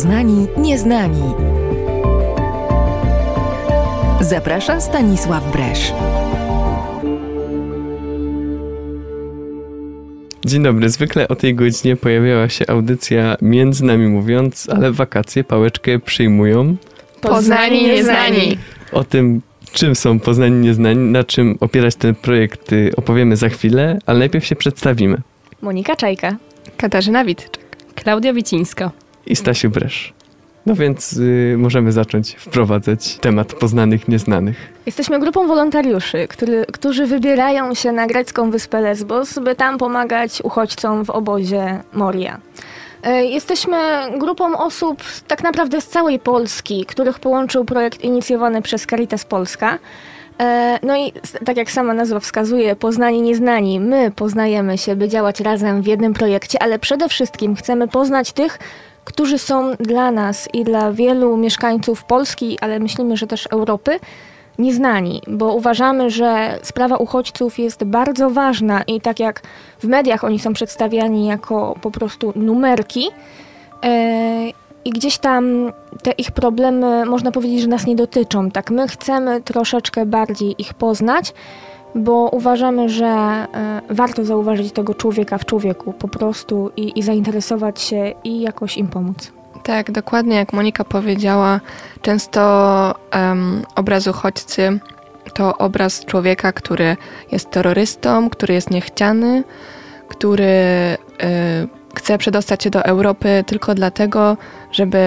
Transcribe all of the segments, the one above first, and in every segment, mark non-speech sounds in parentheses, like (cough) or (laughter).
Poznani Nieznani. Zaprasza Stanisław Bresz. Dzień dobry. Zwykle o tej godzinie pojawiała się audycja Między nami mówiąc, ale wakacje pałeczkę przyjmują. Poznani Nieznani. O tym, czym są Poznani Nieznani, na czym opierać ten projekt opowiemy za chwilę, ale najpierw się przedstawimy. Monika Czajka. Katarzyna Witczak. Klaudia Wicińska. I Stasiu Bresz. No więc y, możemy zacząć wprowadzać temat poznanych nieznanych. Jesteśmy grupą wolontariuszy, który, którzy wybierają się na grecką wyspę Lesbos, by tam pomagać uchodźcom w obozie Moria. E, Jesteśmy grupą osób tak naprawdę z całej Polski, których połączył projekt inicjowany przez Caritas Polska. E, No i tak jak sama nazwa wskazuje, poznani nieznani, my poznajemy się, by działać razem w jednym projekcie, ale przede wszystkim chcemy poznać tych, którzy są dla nas i dla wielu mieszkańców Polski, ale myślimy, że też Europy, nieznani, bo uważamy, że sprawa uchodźców jest bardzo ważna i tak jak w mediach oni są przedstawiani jako po prostu numerki e, i gdzieś tam te ich problemy można powiedzieć, że nas nie dotyczą. Tak, my chcemy troszeczkę bardziej ich poznać, bo uważamy, że e, warto zauważyć tego człowieka w człowieku po prostu i, i zainteresować się i jakoś im pomóc. Tak, dokładnie jak Monika powiedziała, często em, obraz uchodźcy to obraz człowieka, który jest terrorystą, który jest niechciany, który y, chce przedostać się do Europy tylko dlatego, żeby,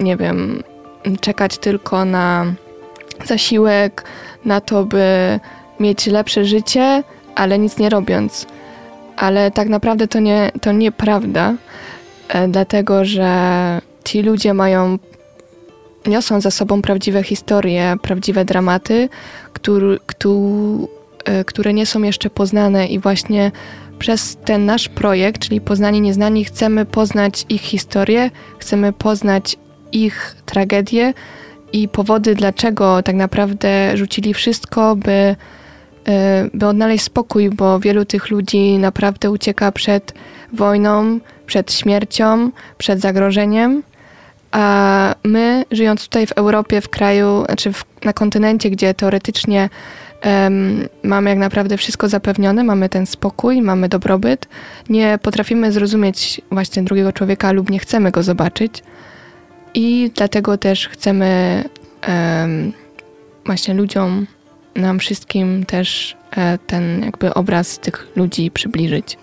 nie wiem, czekać tylko na zasiłek, na to, by mieć lepsze życie, ale nic nie robiąc. Ale tak naprawdę to nie, to nieprawda, e, dlatego że ci ludzie mają, niosą za sobą prawdziwe historie, prawdziwe dramaty, który, któ- e, które nie są jeszcze poznane i właśnie przez ten nasz projekt, czyli Poznani Nieznani, chcemy poznać ich historię, chcemy poznać ich tragedię i powody, dlaczego tak naprawdę rzucili wszystko, by, e, by odnaleźć spokój, bo wielu tych ludzi naprawdę ucieka przed wojną, przed śmiercią, przed zagrożeniem. A my, żyjąc tutaj w Europie, w kraju, znaczy w, na kontynencie, gdzie teoretycznie mamy jak naprawdę wszystko zapewnione, mamy ten spokój, mamy dobrobyt, nie potrafimy zrozumieć właśnie drugiego człowieka lub nie chcemy go zobaczyć. I dlatego też chcemy em, właśnie ludziom, nam wszystkim też e, ten jakby obraz tych ludzi przybliżyć.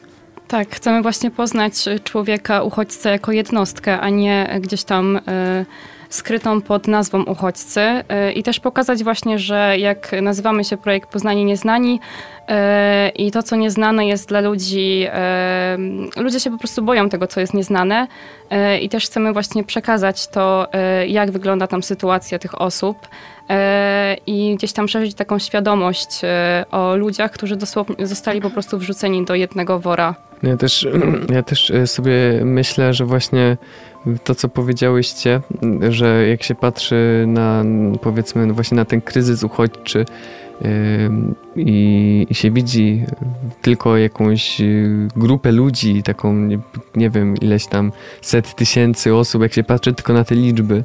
Tak, chcemy właśnie poznać człowieka, uchodźcę jako jednostkę, a nie gdzieś tam e, skrytą pod nazwą uchodźcy. E, I też pokazać właśnie, że jak nazywamy się projekt Poznani Nieznani e, i to, co nieznane jest dla ludzi, e, ludzie się po prostu boją tego, co jest nieznane i też chcemy właśnie przekazać to, jak wygląda tam sytuacja tych osób i gdzieś tam szerzyć taką świadomość o ludziach, którzy dosłownie zostali po prostu wrzuceni do jednego wora. Ja też, (clears throat) ja też e, sobie myślę, że właśnie to, co powiedziałyście, że jak się patrzy na, powiedzmy, no właśnie na ten kryzys uchodźczy ym, i, się widzi tylko jakąś y, grupę ludzi, taką, nie, nie wiem, ileś tam set tysięcy osób, jak się patrzy tylko na te liczby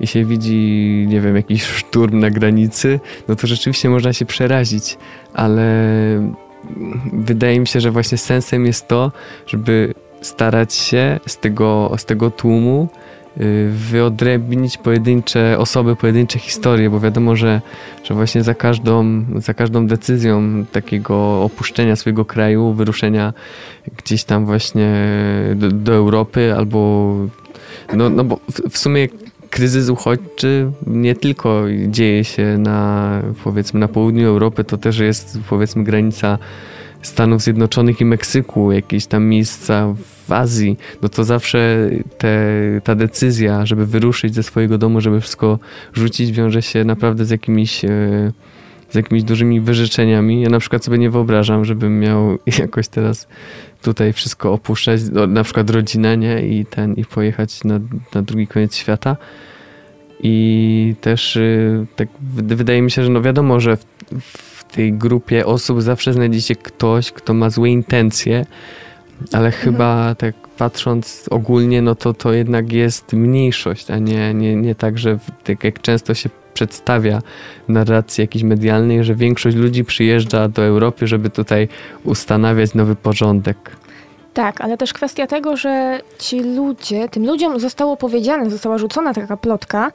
i się widzi, nie wiem, jakiś szturm na granicy, no to rzeczywiście można się przerazić, ale wydaje mi się, że właśnie sensem jest to, żeby starać się z tego, z tego tłumu y, wyodrębnić pojedyncze osoby, pojedyncze historie, bo wiadomo, że, że właśnie za każdą, za każdą decyzją takiego opuszczenia swojego kraju, wyruszenia gdzieś tam właśnie do, do Europy albo no, no bo w, w sumie kryzys uchodźczy nie tylko dzieje się na powiedzmy na południu Europy, to też jest powiedzmy granica Stanów Zjednoczonych i Meksyku, jakieś tam miejsca w Azji, no to zawsze te, ta decyzja, żeby wyruszyć ze swojego domu, żeby wszystko rzucić, wiąże się naprawdę z jakimiś, e, z jakimiś dużymi wyrzeczeniami. Ja na przykład sobie nie wyobrażam, żebym miał (laughs) jakoś teraz tutaj wszystko opuszczać, no, na przykład rodzinę, nie? I ten, i pojechać na, na drugi koniec świata. I też y, tak wydaje mi się, że no wiadomo, że w, w tej grupie osób zawsze znajdzie się ktoś, kto ma złe intencje, Ale chyba tak patrząc ogólnie, no to to jednak jest mniejszość, a nie, nie, nie tak, że tak jak często się przedstawia narracji jakiejś medialnej, że większość ludzi przyjeżdża do Europy, żeby tutaj ustanawiać nowy porządek. Tak, ale też kwestia tego, że ci ludzie, tym ludziom zostało powiedziane, została rzucona taka plotka,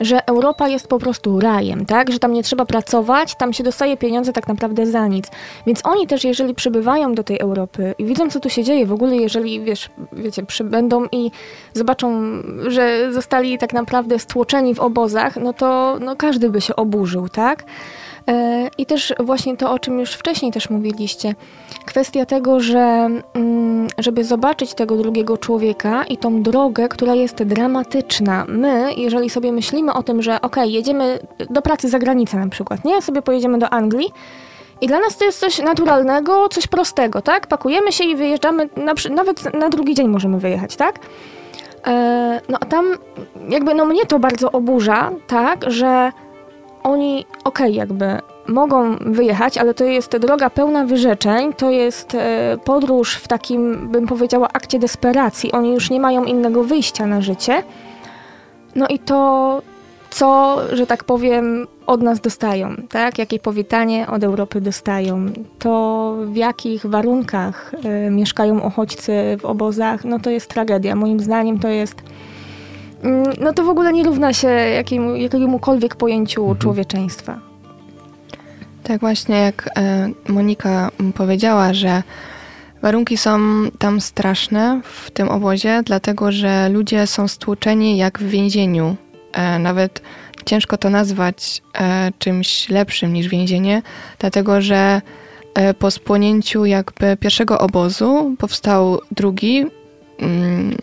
że Europa jest po prostu rajem, tak? Że tam nie trzeba pracować, tam się dostaje pieniądze tak naprawdę za nic. Więc oni też, jeżeli przybywają do tej Europy i widzą, co tu się dzieje, w ogóle jeżeli, wiesz, wiecie, przybędą i zobaczą, że zostali tak naprawdę stłoczeni w obozach, no to no każdy by się oburzył, tak? I też właśnie to, o czym już wcześniej też mówiliście, kwestia tego, że mm, żeby zobaczyć tego drugiego człowieka i tą drogę, która jest dramatyczna. My, jeżeli sobie myślimy o tym, że okej, jedziemy do pracy za granicę na przykład, nie? Sobie pojedziemy do Anglii i dla nas to jest coś naturalnego, coś prostego, tak? Pakujemy się i wyjeżdżamy, na, nawet na drugi dzień możemy wyjechać, tak? E, no a tam jakby, no mnie to bardzo oburza, tak, że oni, okej, jakby mogą wyjechać, ale to jest droga pełna wyrzeczeń, to jest e, podróż w takim, bym powiedziała, akcie desperacji. Oni już nie mają innego wyjścia na życie. No i to, co, że tak powiem, od nas dostają, tak? Jakie powitanie od Europy dostają, to w jakich warunkach e, mieszkają uchodźcy w obozach, no to jest tragedia. Moim zdaniem to jest no to w ogóle nie równa się jakiemu, jakiemukolwiek pojęciu Mhm. człowieczeństwa. Tak właśnie jak e, Monika powiedziała, że warunki są tam straszne w tym obozie, dlatego że ludzie są stłuczeni jak w więzieniu. E, Nawet ciężko to nazwać e, czymś lepszym niż więzienie, dlatego że po spłonięciu jakby pierwszego obozu powstał drugi, mm,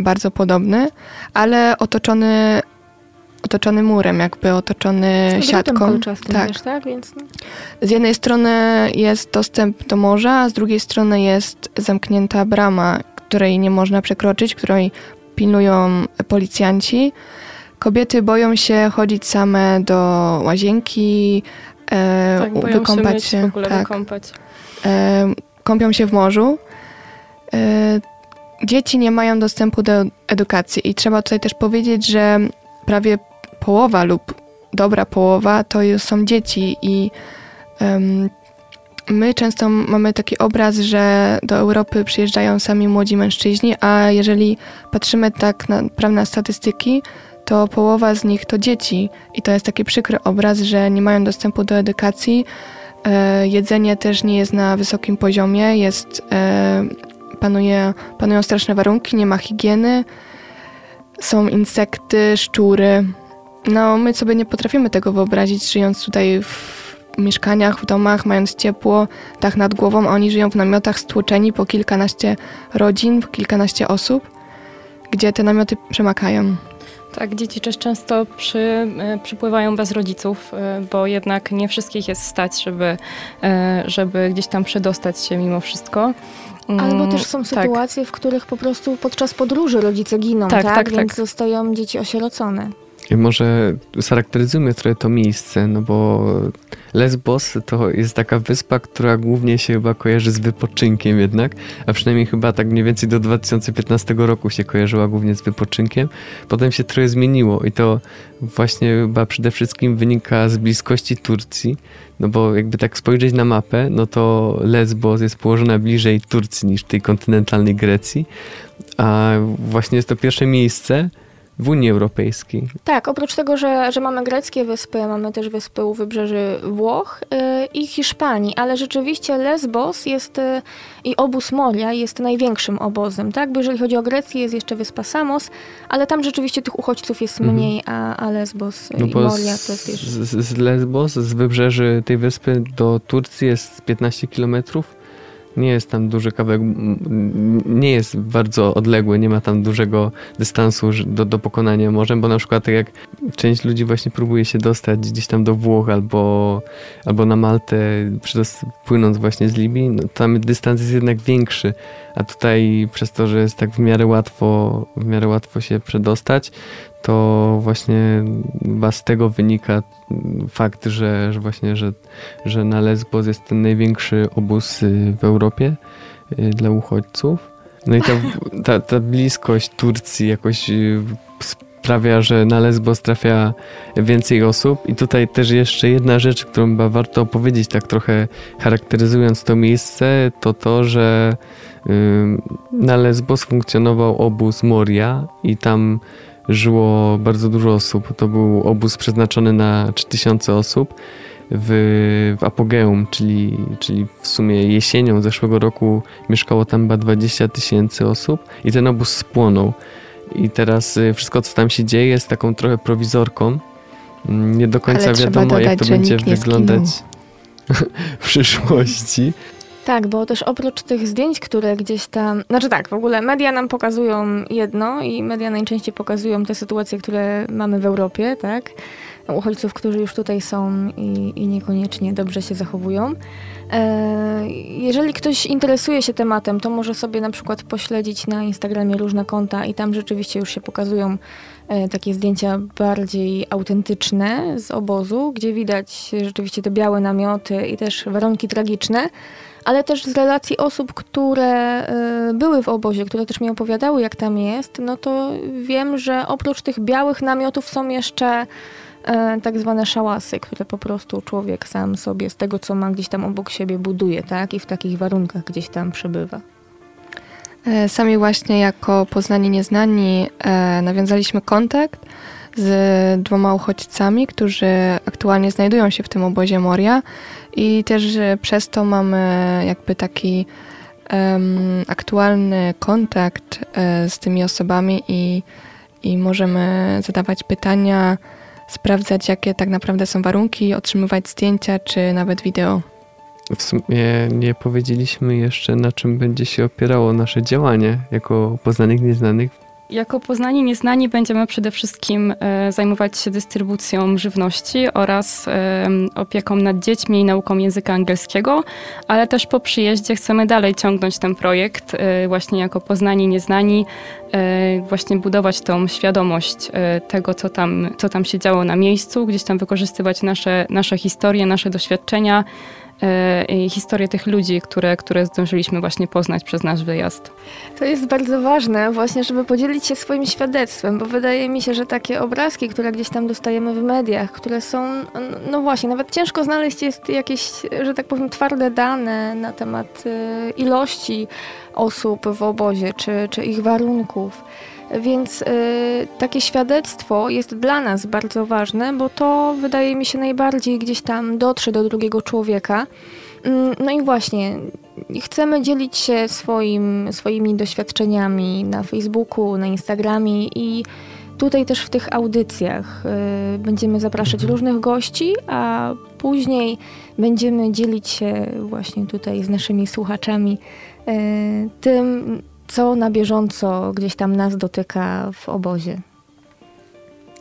bardzo podobny, ale otoczony, otoczony murem, jakby otoczony Z siatką. Tak. też, tak? Więc no. Z jednej strony jest dostęp do morza, a z drugiej strony jest zamknięta brama, której nie można przekroczyć, której pilnują policjanci. Kobiety boją się chodzić same do łazienki, e, Tak, boją wykąpać się. w ogóle tak, wykąpać. e, kąpią się w morzu. E, dzieci nie mają dostępu do edukacji i trzeba tutaj też powiedzieć, że prawie połowa lub dobra połowa to są dzieci i em, my często mamy taki obraz, że do Europy przyjeżdżają sami młodzi mężczyźni, a jeżeli patrzymy tak na, na statystyki, to połowa z nich to dzieci. I to jest taki przykry obraz, że nie mają dostępu do edukacji, E, jedzenie też nie jest na wysokim poziomie, jest, e, panuje, panują straszne warunki, nie ma higieny, są insekty, szczury. No, my sobie nie potrafimy tego wyobrazić, żyjąc tutaj w mieszkaniach, w domach, mając ciepło, dach nad głową, a oni żyją w namiotach stłoczeni po kilkanaście rodzin, po kilkanaście osób, gdzie te namioty przemakają. Tak, dzieci też często przy, e, przypływają bez rodziców, e, bo jednak nie wszystkich jest stać, żeby, e, żeby gdzieś tam przedostać się mimo wszystko. Mm, Albo też są tak. sytuacje, w których po prostu podczas podróży rodzice giną, Tak, tak? tak, Więc tak. zostają dzieci osierocone. Może charakteryzujmy trochę to miejsce, no bo Lesbos to jest taka wyspa, która głównie się chyba kojarzy z wypoczynkiem jednak, a przynajmniej chyba tak mniej więcej do 2015 roku się kojarzyła głównie z wypoczynkiem. Potem się trochę zmieniło i to właśnie chyba przede wszystkim wynika z bliskości Turcji, no bo jakby tak spojrzeć na mapę, no to Lesbos jest położona bliżej Turcji niż tej kontynentalnej Grecji, a właśnie jest to pierwsze miejsce w Unii Europejskiej. Tak, oprócz tego, że, że mamy greckie wyspy, mamy też wyspy u wybrzeży Włoch yy, i Hiszpanii, ale rzeczywiście Lesbos jest yy, i obóz Moria jest największym obozem, tak? Bo jeżeli chodzi o Grecję, jest jeszcze wyspa Samos, ale tam rzeczywiście tych uchodźców jest Mhm. mniej, a, a Lesbos No i Moria to jest jeszcze... z, z Lesbos, z wybrzeży tej wyspy do Turcji jest 15 kilometrów. Nie jest tam duży kawałek, nie jest bardzo odległy, nie ma tam dużego dystansu do, do pokonania morzem, bo na przykład tak jak część ludzi właśnie próbuje się dostać gdzieś tam do Włoch albo, albo na Maltę, płynąc właśnie z Libii, no tam dystans jest jednak większy, a tutaj przez to, że jest tak w miarę łatwo, w miarę łatwo się przedostać, to właśnie chyba z tego wynika fakt, że, że właśnie, że, że na Lesbos jest ten największy obóz y, w Europie, y, dla uchodźców. No i ta, (laughs) ta, ta bliskość Turcji jakoś y, sprawia, że na Lesbos trafia więcej osób. I tutaj też jeszcze jedna rzecz, którą chyba warto opowiedzieć, tak trochę charakteryzując to miejsce, to to, że na Lesbos funkcjonował obóz Moria i tam żyło bardzo dużo osób. To był obóz przeznaczony na 3000 osób w, w apogeum, czyli, czyli w sumie jesienią zeszłego roku mieszkało tam chyba 20 tysięcy osób i ten obóz spłonął. I teraz y, wszystko, co tam się dzieje, jest taką trochę prowizorką. Nie do końca wiadomo, dodać, jak to będzie wyglądać (laughs) w przyszłości. Tak, bo też oprócz tych zdjęć, które gdzieś tam. Znaczy tak, w ogóle media nam pokazują jedno i media najczęściej pokazują te sytuacje, które mamy w Europie, tak? Uchodźców, którzy już tutaj są i, i niekoniecznie dobrze się zachowują. E, jeżeli ktoś interesuje się tematem, to może sobie na przykład pośledzić na Instagramie różne konta i tam rzeczywiście już się pokazują e, takie zdjęcia bardziej autentyczne z obozu, gdzie widać rzeczywiście te białe namioty i też warunki tragiczne ale też z relacji osób, które y, były w obozie, które też mi opowiadały, jak tam jest, no to wiem, że oprócz tych białych namiotów są jeszcze y, tak zwane szałasy, które po prostu człowiek sam sobie z tego, co ma gdzieś tam obok siebie buduje, tak? I w takich warunkach gdzieś tam przebywa. E, sami właśnie jako poznani nieznani e, nawiązaliśmy kontakt z dwoma uchodźcami, którzy aktualnie znajdują się w tym obozie Moria i też przez to mamy jakby taki um, aktualny kontakt e, z tymi osobami i, i możemy zadawać pytania, sprawdzać jakie tak naprawdę są warunki, otrzymywać zdjęcia czy nawet wideo. W sumie nie powiedzieliśmy jeszcze, na czym będzie się opierało nasze działanie jako poznanych nieznanych jako Poznani Nieznani będziemy przede wszystkim e, zajmować się dystrybucją żywności oraz e, opieką nad dziećmi i nauką języka angielskiego, ale też po przyjeździe chcemy dalej ciągnąć ten projekt e, właśnie jako Poznani Nieznani, właśnie budować tą świadomość tego, co tam, co tam się działo na miejscu, gdzieś tam wykorzystywać nasze, nasze historie, nasze doświadczenia, E, historię tych ludzi, które, które zdążyliśmy właśnie poznać przez nasz wyjazd. To jest bardzo ważne właśnie, żeby podzielić się swoim świadectwem, bo wydaje mi się, że takie obrazki, które gdzieś tam dostajemy w mediach, które są, no właśnie, nawet ciężko znaleźć jest jakieś, że tak powiem, twarde dane na temat e, ilości osób w obozie, czy, czy ich warunków. Więc y, takie świadectwo jest dla nas bardzo ważne, bo to wydaje mi się najbardziej gdzieś tam dotrze do drugiego człowieka. Mm, no i właśnie, chcemy dzielić się swoim, swoimi doświadczeniami na Facebooku, na Instagramie i tutaj też w tych audycjach y, będziemy zapraszać mhm. różnych gości, a później będziemy dzielić się właśnie tutaj z naszymi słuchaczami tym, co na bieżąco gdzieś tam nas dotyka w obozie.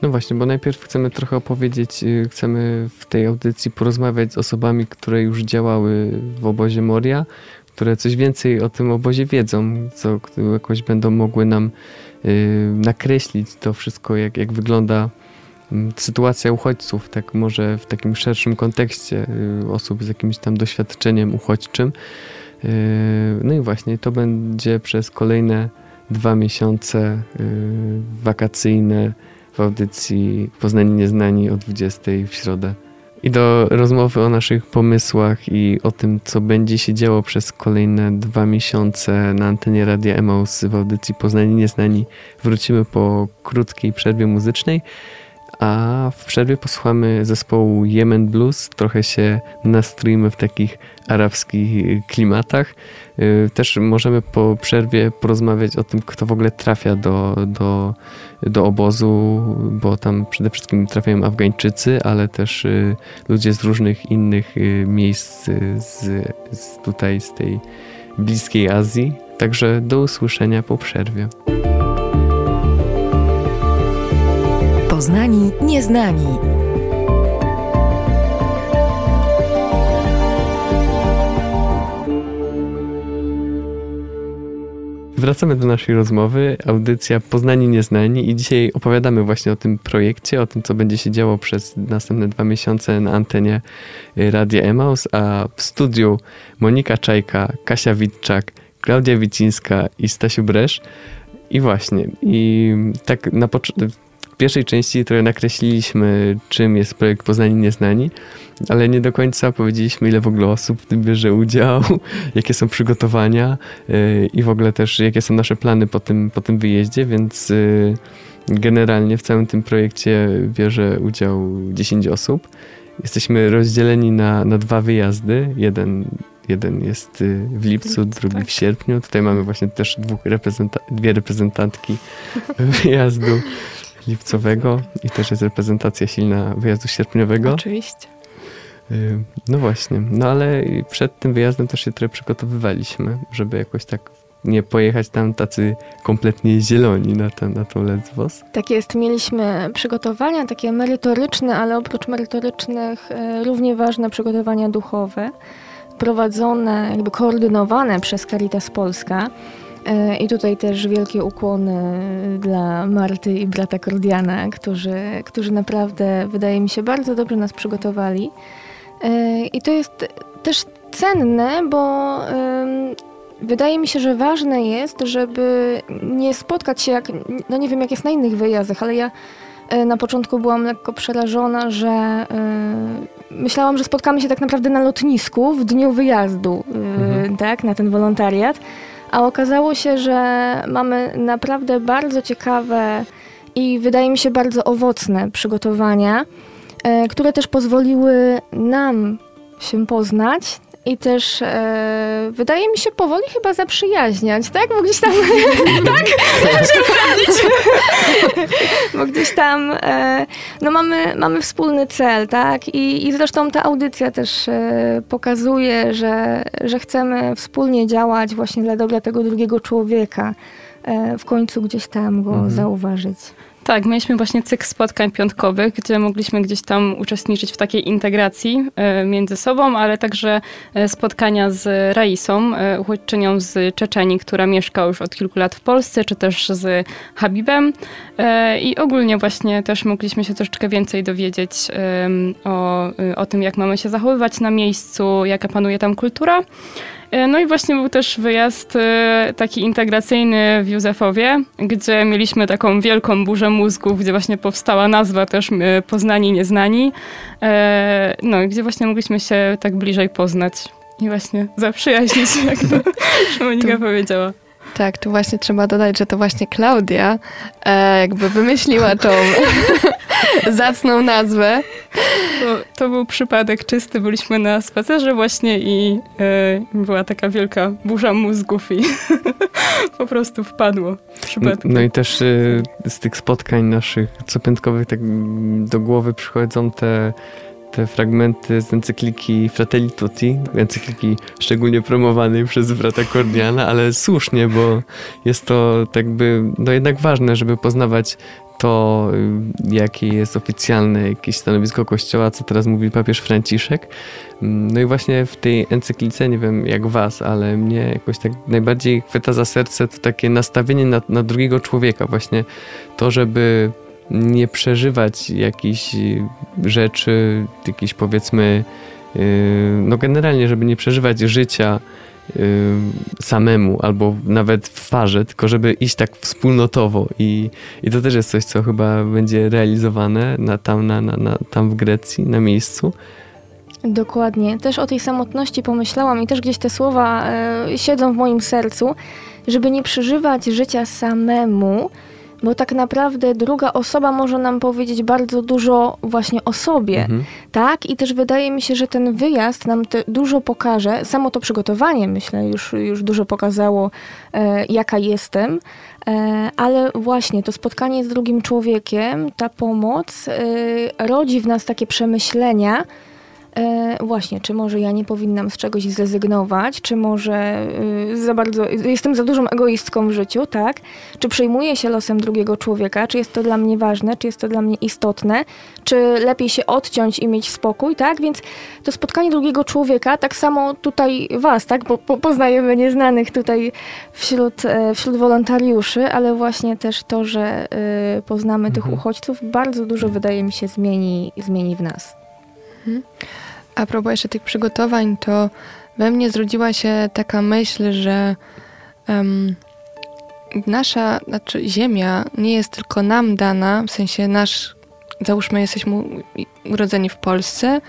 No właśnie, bo najpierw chcemy trochę opowiedzieć, y, chcemy w tej audycji porozmawiać z osobami, które już działały w obozie Moria, które coś więcej o tym obozie wiedzą, co jakoś będą mogły nam y, nakreślić to wszystko, jak, jak wygląda y, sytuacja uchodźców, tak może w takim szerszym kontekście y, osób z jakimś tam doświadczeniem uchodźczym. Yy, no i właśnie to będzie przez kolejne dwa miesiące yy, wakacyjne w audycji Poznani Nieznani o 20 w środę. I do rozmowy o naszych pomysłach i o tym, co będzie się działo przez kolejne dwa miesiące na antenie Radia Emaus w audycji Poznani Nieznani wrócimy po krótkiej przerwie muzycznej a w przerwie posłuchamy zespołu Yemen Blues. Trochę się nastrojimy w takich arabskich klimatach. Y, też możemy po przerwie porozmawiać o tym, kto w ogóle trafia do, do, do obozu, bo tam przede wszystkim trafiają Afgańczycy, ale też y, ludzie z różnych innych y, miejsc z, z tutaj, z tej bliskiej Azji. Także do usłyszenia po przerwie. Poznani nieznani. Wracamy do naszej rozmowy, audycja Poznani Nieznani i dzisiaj opowiadamy właśnie o tym projekcie, o tym, co będzie się działo przez następne dwa miesiące na antenie Radia Emaus, a w studiu Monika Czajka, Kasia Witczak, Klaudia Wicińska i Stasiu Bresz. I właśnie, i tak na początku pierwszej części trochę nakreśliliśmy, czym jest projekt Poznani Nieznani, ale nie do końca powiedzieliśmy, ile w ogóle osób w tym bierze udział, (laughs) jakie są przygotowania yy, i w ogóle też jakie są nasze plany po tym, po tym wyjeździe, więc yy, generalnie w całym tym projekcie bierze udział 10 osób. Jesteśmy rozdzieleni na, na dwa wyjazdy. Jeden, jeden jest y, w lipcu, drugi tak. w sierpniu. Tutaj mamy właśnie też dwóch reprezenta dwie reprezentantki (laughs) wyjazdu lipcowego i też jest reprezentacja silna wyjazdu sierpniowego. Oczywiście. Y, No właśnie, no ale przed tym wyjazdem też się trochę przygotowywaliśmy, żeby jakoś tak nie pojechać tam tacy kompletnie zieloni na, ten, na tą Lesbos. Tak jest, mieliśmy przygotowania takie merytoryczne, ale oprócz merytorycznych e, równie ważne przygotowania duchowe, prowadzone, jakby koordynowane przez Caritas Polska. E, I tutaj też wielkie ukłony dla Marty i brata Kordiana, którzy, którzy naprawdę, wydaje mi się, bardzo dobrze nas przygotowali. E, I to jest też cenne, bo wydaje mi się, że ważne jest, żeby nie spotkać się jak, no nie wiem jak jest na innych wyjazdach, ale ja e, na początku byłam lekko przerażona, że myślałam, że spotkamy się tak naprawdę na lotnisku w dniu wyjazdu, Mhm. tak, na ten wolontariat, a okazało się, że mamy naprawdę bardzo ciekawe i wydaje mi się bardzo owocne przygotowania, e, które też pozwoliły nam się poznać i też e, wydaje mi się powoli chyba zaprzyjaźniać, tak? Bo gdzieś tam, (laughs) tak? Bo gdzieś tam, e, no mamy, mamy wspólny cel, tak? I, I zresztą ta audycja też e, pokazuje, że, że chcemy wspólnie działać właśnie dla dobra tego drugiego człowieka. E, w końcu gdzieś tam go Mhm. zauważyć. Tak, mieliśmy właśnie cykl spotkań piątkowych, gdzie mogliśmy gdzieś tam uczestniczyć w takiej integracji e, między sobą, ale także e, spotkania z Raisą, e, uchodźczynią z Czeczenii, która mieszka już od kilku lat w Polsce, czy też z Habibem. I ogólnie właśnie też mogliśmy się troszeczkę więcej dowiedzieć o, o tym, jak mamy się zachowywać na miejscu, jaka panuje tam kultura. E, No i właśnie był też wyjazd e, taki integracyjny w Józefowie, gdzie mieliśmy taką wielką burzę mózgów, gdzie właśnie powstała nazwa też Poznani Nieznani. E, No i gdzie właśnie mogliśmy się tak bliżej poznać i właśnie zaprzyjaźnić, (laughs) jak to (laughs) Monika Tu- powiedziała. Tak, tu właśnie trzeba dodać, że to właśnie Klaudia e, jakby wymyśliła tą (laughs) zacną nazwę. To, to był przypadek czysty, byliśmy na spacerze właśnie i e, była taka wielka burza mózgów i (laughs) po prostu wpadło przypadkiem. No i też y, z tych spotkań naszych copiątkowych tak do głowy przychodzą te, te fragmenty z encykliki Fratelli Tutti, encykliki szczególnie promowanej przez brata Kordiana, ale słusznie, bo jest to tak by, no jednak ważne, żeby poznawać to, jakie jest oficjalne jakieś stanowisko Kościoła, co teraz mówi papież Franciszek. No i właśnie w tej encyklice, nie wiem jak was, ale mnie jakoś tak najbardziej chwyta za serce to takie nastawienie na, na drugiego człowieka. Właśnie to, żeby nie przeżywać jakichś y, rzeczy, jakichś powiedzmy, yy, no generalnie, żeby nie przeżywać życia yy, samemu albo nawet w parze, tylko żeby iść tak wspólnotowo i, i to też jest coś, co chyba będzie realizowane na, tam, na, na, na, tam w Grecji, na miejscu. Dokładnie. Też o tej samotności pomyślałam i też gdzieś te słowa e, siedzą w moim sercu, żeby nie przeżywać życia samemu, bo tak naprawdę druga osoba może nam powiedzieć bardzo dużo właśnie o sobie, Mhm. tak? I też wydaje mi się, że ten wyjazd nam dużo pokaże. Samo to przygotowanie, myślę, już, już dużo pokazało, e, jaka jestem. E, ale właśnie to spotkanie z drugim człowiekiem, ta pomoc e, rodzi w nas takie przemyślenia, E, właśnie, czy może ja nie powinnam z czegoś zrezygnować, czy może y, za bardzo, jestem za dużą egoistką w życiu, tak? Czy przejmuję się losem drugiego człowieka, czy jest to dla mnie ważne, czy jest to dla mnie istotne, czy lepiej się odciąć i mieć spokój, tak? Więc to spotkanie drugiego człowieka, tak samo tutaj was, tak? Bo po, poznajemy nieznanych tutaj wśród, e, wśród wolontariuszy, ale właśnie też to, że y, poznamy tych Mhm. uchodźców, bardzo dużo wydaje mi się zmieni, zmieni w nas. A propos jeszcze tych przygotowań, to we mnie zrodziła się taka myśl, że um, nasza, znaczy Ziemia nie jest tylko nam dana, w sensie nasz, załóżmy, jesteśmy urodzeni w Polsce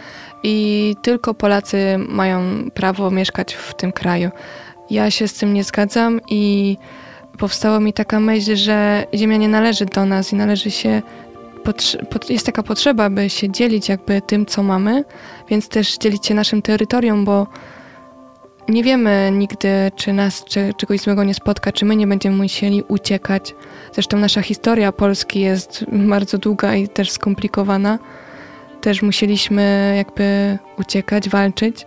i tylko Polacy mają prawo mieszkać w tym kraju. Ja się z tym nie zgadzam i powstała mi taka myśl, że Ziemia nie należy do nas i należy się jest taka potrzeba, by się dzielić jakby tym, co mamy, więc też dzielić się naszym terytorium, bo nie wiemy nigdy, czy nas czy, czegoś złego nie spotka, czy my nie będziemy musieli uciekać. Zresztą nasza historia Polski jest bardzo długa i też skomplikowana. Też musieliśmy jakby uciekać, walczyć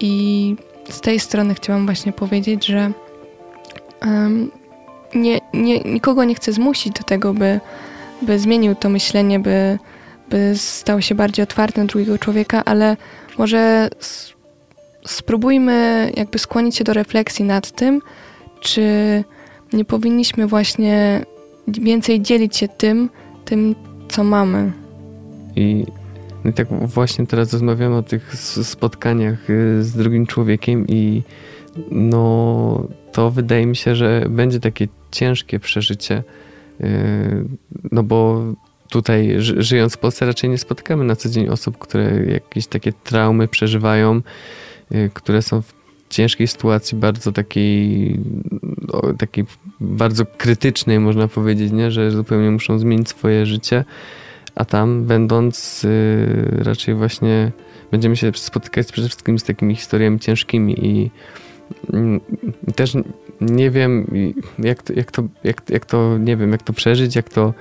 i z tej strony chciałam właśnie powiedzieć, że um, nie, nie, nikogo nie chcę zmusić do tego, by by zmienił to myślenie, by, by stał się bardziej otwarty na drugiego człowieka, ale może spróbujmy jakby skłonić się do refleksji nad tym, czy nie powinniśmy właśnie więcej dzielić się tym, tym, co mamy. I, no i tak właśnie teraz rozmawiamy o tych spotkaniach y, z drugim człowiekiem i no to wydaje mi się, że będzie takie ciężkie przeżycie, no bo tutaj żyjąc w Polsce raczej nie spotykamy na co dzień osób, które jakieś takie traumy przeżywają, yy, które są w ciężkiej sytuacji, bardzo takiej, takiej bardzo krytycznej, można powiedzieć, nie? że zupełnie muszą zmienić swoje życie, a tam będąc yy, raczej właśnie będziemy się spotykać przede wszystkim z takimi historiami ciężkimi i też nie wiem, jak to, jak to, jak, jak to, nie wiem, jak to przeżyć, jak to,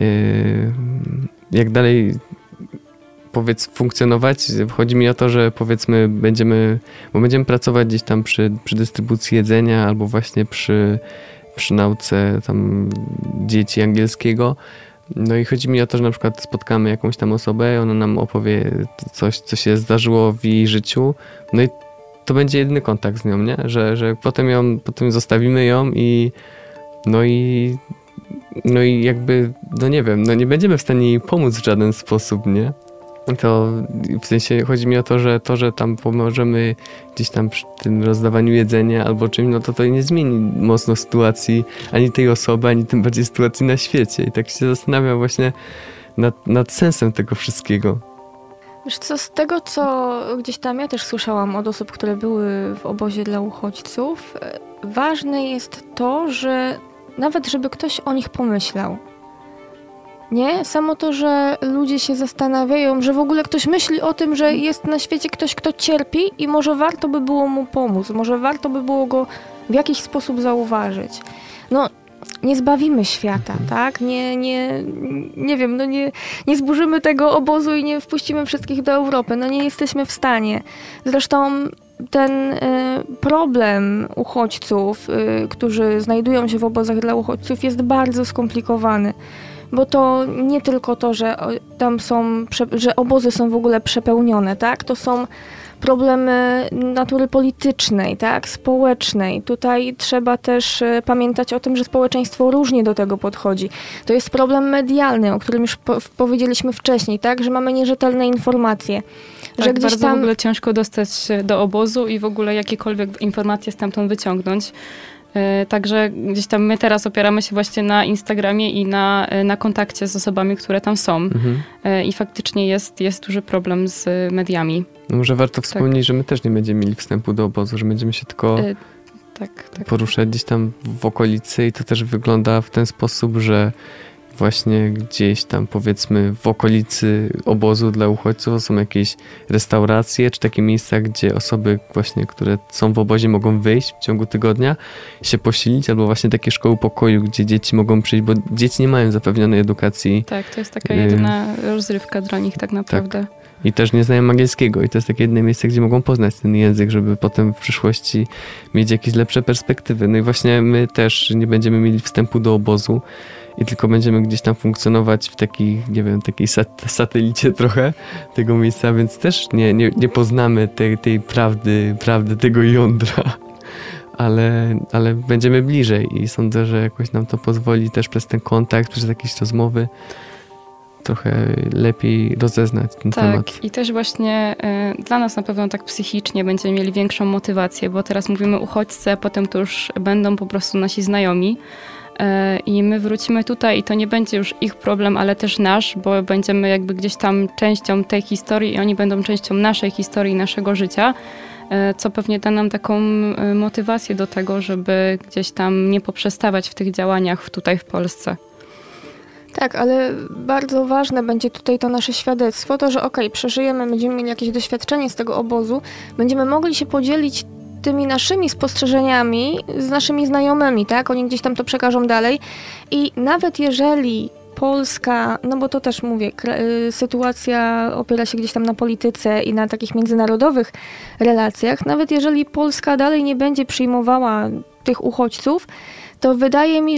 yy, jak dalej powiedz funkcjonować. Chodzi mi o to, że powiedzmy będziemy, bo będziemy pracować gdzieś tam przy, przy dystrybucji jedzenia albo właśnie przy, przy nauce tam dzieci angielskiego. No i chodzi mi o to, że na przykład spotkamy jakąś tam osobę, ona nam opowie coś, co się zdarzyło w jej życiu. No i to będzie jedyny kontakt z nią, nie? Że, że potem ją, potem zostawimy ją i no i no i jakby, no nie wiem, no nie będziemy w stanie jej pomóc w żaden sposób, nie? To w sensie chodzi mi o to, że to, że tam pomożemy gdzieś tam przy tym rozdawaniu jedzenia albo czymś, no to to nie zmieni mocno sytuacji ani tej osoby, ani tym bardziej sytuacji na świecie. I tak się zastanawiam właśnie nad, nad sensem tego wszystkiego. Wiesz co, z tego co gdzieś tam ja też słyszałam od osób, które były w obozie dla uchodźców, e, ważne jest to, że nawet żeby ktoś o nich pomyślał. Nie? Samo to, że ludzie się zastanawiają, że w ogóle ktoś myśli o tym, że jest na świecie ktoś, kto cierpi i może warto by było mu pomóc, może warto by było go w jakiś sposób zauważyć. No, nie zbawimy świata, mhm. tak? Nie, nie, nie wiem, no nie, nie zburzymy tego obozu i nie wpuścimy wszystkich do Europy. No nie jesteśmy w stanie. Zresztą ten y, problem uchodźców, y, którzy znajdują się w obozach dla uchodźców, jest bardzo skomplikowany. Bo to nie tylko to, że tam są, że obozy są w ogóle przepełnione, tak? To są problemy natury politycznej, tak, społecznej. Tutaj trzeba też e, pamiętać o tym, że społeczeństwo różnie do tego podchodzi. To jest problem medialny, o którym już po powiedzieliśmy wcześniej, tak, że mamy nierzetelne informacje. Tak, że gdzieś bardzo tam... w ogóle ciężko dostać się do obozu i w ogóle jakiekolwiek informacje stamtąd wyciągnąć. E, także gdzieś tam my teraz opieramy się właśnie na Instagramie i na, e, na kontakcie z osobami, które tam są. Mhm. I faktycznie jest, jest duży problem z mediami. No może warto wspomnieć, tak. że my też nie będziemy mieli wstępu do obozu, że będziemy się tylko y tak, tak. poruszać gdzieś tam w okolicy i to też wygląda w ten sposób, że właśnie gdzieś tam powiedzmy w okolicy obozu dla uchodźców są jakieś restauracje, czy takie miejsca, gdzie osoby właśnie, które są w obozie mogą wyjść w ciągu tygodnia, się posilić, albo właśnie takie szkoły pokoju, gdzie dzieci mogą przyjść, bo dzieci nie mają zapewnionej edukacji. Tak, to jest taka jedyna rozrywka dla nich tak naprawdę. Tak i też nie znają angielskiego i to jest takie jedno miejsce, gdzie mogą poznać ten język, żeby potem w przyszłości mieć jakieś lepsze perspektywy. No i właśnie my też nie będziemy mieli wstępu do obozu i tylko będziemy gdzieś tam funkcjonować w takiej, nie wiem, takiej sat satelicie trochę tego miejsca, więc też nie, nie, nie poznamy tej, tej prawdy, prawdy tego jądra. (laughs) Ale, ale będziemy bliżej i sądzę, że jakoś nam to pozwoli też przez ten kontakt, przez jakieś rozmowy trochę lepiej rozeznać ten tak, temat. i też właśnie y, dla nas na pewno tak psychicznie będziemy mieli większą motywację, bo teraz mówimy uchodźcy, a potem to już będą po prostu nasi znajomi. Y, I my wrócimy tutaj i to nie będzie już ich problem, ale też nasz, bo będziemy jakby gdzieś tam częścią tej historii i oni będą częścią naszej historii, naszego życia, y, co pewnie da nam taką motywację do tego, żeby gdzieś tam nie poprzestawać w tych działaniach tutaj w Polsce. Tak, ale bardzo ważne będzie tutaj to nasze świadectwo, to, że okej, okay, przeżyjemy, będziemy mieli jakieś doświadczenie z tego obozu, będziemy mogli się podzielić tymi naszymi spostrzeżeniami z naszymi znajomymi, tak? Oni gdzieś tam to przekażą dalej i nawet jeżeli Polska, no bo to też mówię, y, sytuacja opiera się gdzieś tam na polityce i na takich międzynarodowych relacjach, nawet jeżeli Polska dalej nie będzie przyjmowała tych uchodźców, to wydaje mi,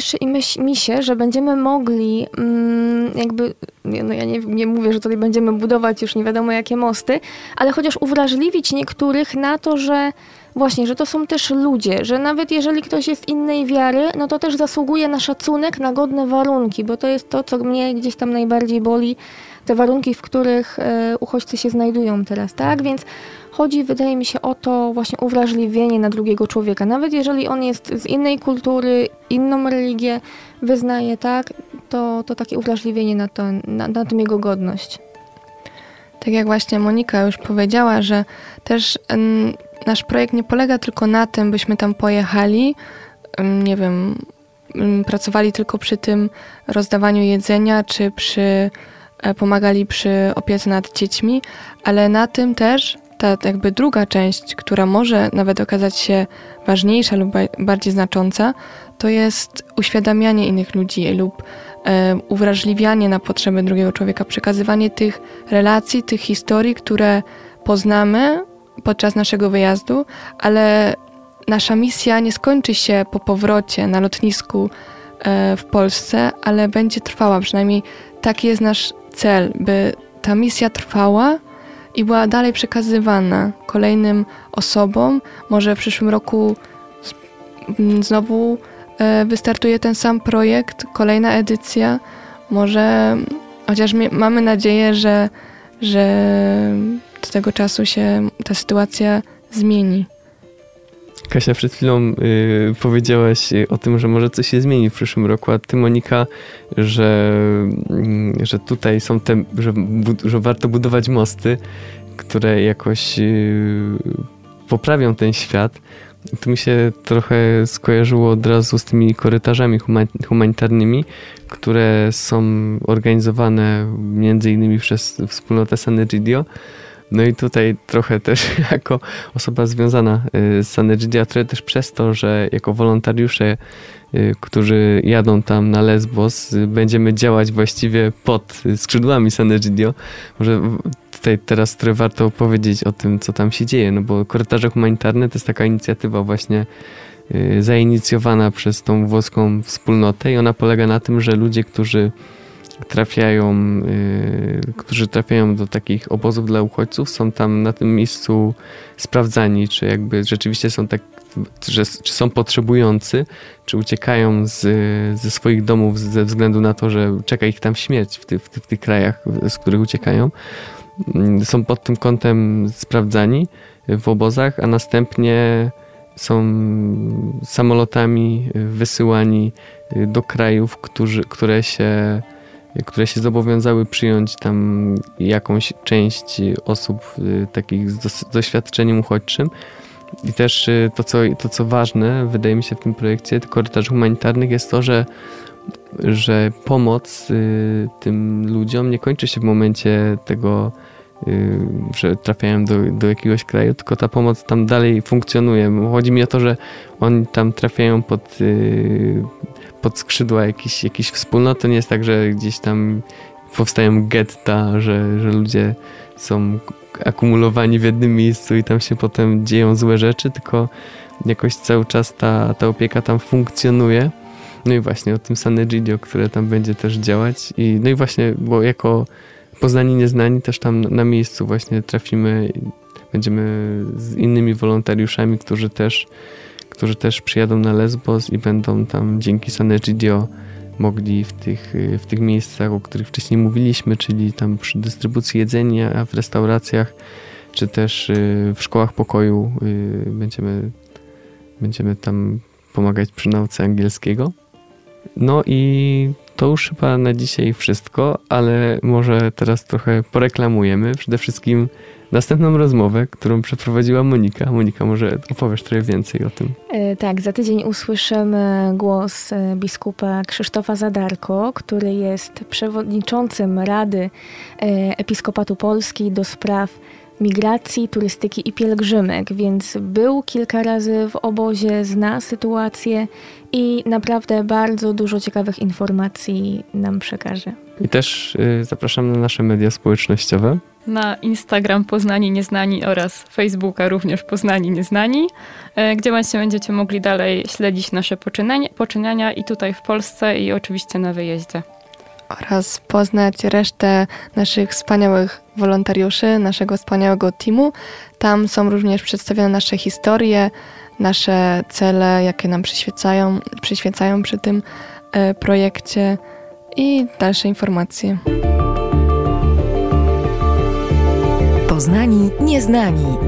mi się, że będziemy mogli mm, jakby, no ja nie, nie mówię, że tutaj będziemy budować już nie wiadomo jakie mosty, ale chociaż uwrażliwić niektórych na to, że właśnie, że to są też ludzie, że nawet jeżeli ktoś jest innej wiary, no to też zasługuje na szacunek, na godne warunki, bo to jest to, co mnie gdzieś tam najbardziej boli, te warunki, w których e, uchodźcy się znajdują teraz, tak? Więc chodzi, wydaje mi się, o to właśnie uwrażliwienie na drugiego człowieka. Nawet jeżeli on jest z innej kultury, inną religię wyznaje, tak? To, to takie uwrażliwienie na, to, na, na tym jego godność. Tak jak właśnie Monika już powiedziała, że też nasz projekt nie polega tylko na tym, byśmy tam pojechali, nie wiem, pracowali tylko przy tym rozdawaniu jedzenia, czy przy e, pomagali przy opiece nad dziećmi, ale na tym też ta jakby druga część, która może nawet okazać się ważniejsza lub bardziej znacząca, to jest uświadamianie innych ludzi lub e, uwrażliwianie na potrzeby drugiego człowieka, przekazywanie tych relacji, tych historii, które poznamy podczas naszego wyjazdu, ale nasza misja nie skończy się po powrocie na lotnisku e, w Polsce, ale będzie trwała. Przynajmniej taki jest nasz cel, by ta misja trwała i była dalej przekazywana kolejnym osobom. Może w przyszłym roku znowu e, wystartuje ten sam projekt, kolejna edycja. Może, chociaż mamy nadzieję, że, że do tego czasu się ta sytuacja zmieni. Kasia, przed chwilą y, powiedziałaś o tym, że może coś się zmieni w przyszłym roku, a ty, Monika, że, y, że tutaj są te, że, że warto budować mosty, które jakoś y, poprawią ten świat. To mi się trochę skojarzyło od razu z tymi korytarzami humanitarnymi, które są organizowane między innymi przez wspólnotę San Egidio. No i tutaj trochę też (laughs) jako osoba związana y, z Sanegidia, też przez to, że jako wolontariusze, y, którzy jadą tam na Lesbos, y, będziemy działać właściwie pod skrzydłami Sanegidio. Może tutaj teraz trochę warto powiedzieć o tym, co tam się dzieje, no bo korytarze humanitarne to jest taka inicjatywa właśnie zainicjowana przez tą włoską wspólnotę i ona polega na tym, że ludzie, którzy trafiają, y, którzy trafiają do takich obozów dla uchodźców, są tam na tym miejscu sprawdzani, czy jakby rzeczywiście są tak, że, czy są potrzebujący, czy uciekają z, ze swoich domów ze względu na to, że czeka ich tam śmierć w, ty, w, ty, w tych krajach, z których uciekają. Mm, są pod tym kątem sprawdzani w obozach, a następnie są samolotami wysyłani do krajów, którzy, które się które się zobowiązały przyjąć tam jakąś część osób y, takich z doświadczeniem uchodźczym. I też y, to co, to, co ważne, wydaje mi się w tym projekcie korytarzy humanitarnych, jest to, że, że pomoc y, tym ludziom nie kończy się w momencie tego, że trafiają do, do jakiegoś kraju, tylko ta pomoc tam dalej funkcjonuje. Chodzi mi o to, że oni tam trafiają pod pod skrzydła jakiejś, jakiejś wspólnoty. Nie jest tak, że gdzieś tam powstają getta, że, że ludzie są akumulowani w jednym miejscu i tam się potem dzieją złe rzeczy, tylko jakoś cały czas ta, ta opieka tam funkcjonuje. No i właśnie o tym Sanegidio, które tam będzie też działać. I, no i właśnie, bo jako poznani, nieznani też tam na miejscu właśnie trafimy, będziemy z innymi wolontariuszami, którzy też którzy też przyjadą na Lesbos i będą tam dzięki Sanegidio mogli w tych, w tych miejscach, o których wcześniej mówiliśmy, czyli tam przy dystrybucji jedzenia, w restauracjach, czy też y, w szkołach pokoju y, będziemy, będziemy tam pomagać przy nauce angielskiego. No i to już chyba na dzisiaj wszystko, ale może teraz trochę poreklamujemy. Przede wszystkim następną rozmowę, którą przeprowadziła Monika. Monika, może opowiesz trochę więcej o tym. E, Tak, za tydzień usłyszymy głos e, biskupa Krzysztofa Zadarko, który jest przewodniczącym Rady e, Episkopatu Polski do spraw migracji, turystyki i pielgrzymek, więc był kilka razy w obozie, zna sytuację i naprawdę bardzo dużo ciekawych informacji nam przekaże. I też y, zapraszam na nasze media społecznościowe. na Instagram Poznani Nieznani oraz Facebooka również Poznani Nieznani, e, gdzie właśnie będziecie mogli dalej śledzić nasze poczynania, poczynania i tutaj w Polsce i oczywiście na wyjeździe. Oraz poznać resztę naszych wspaniałych wolontariuszy, naszego wspaniałego teamu. Tam są również przedstawione nasze historie, nasze cele, jakie nam przyświecają, przyświecają przy tym e, projekcie i dalsze informacje. Poznani nieznani.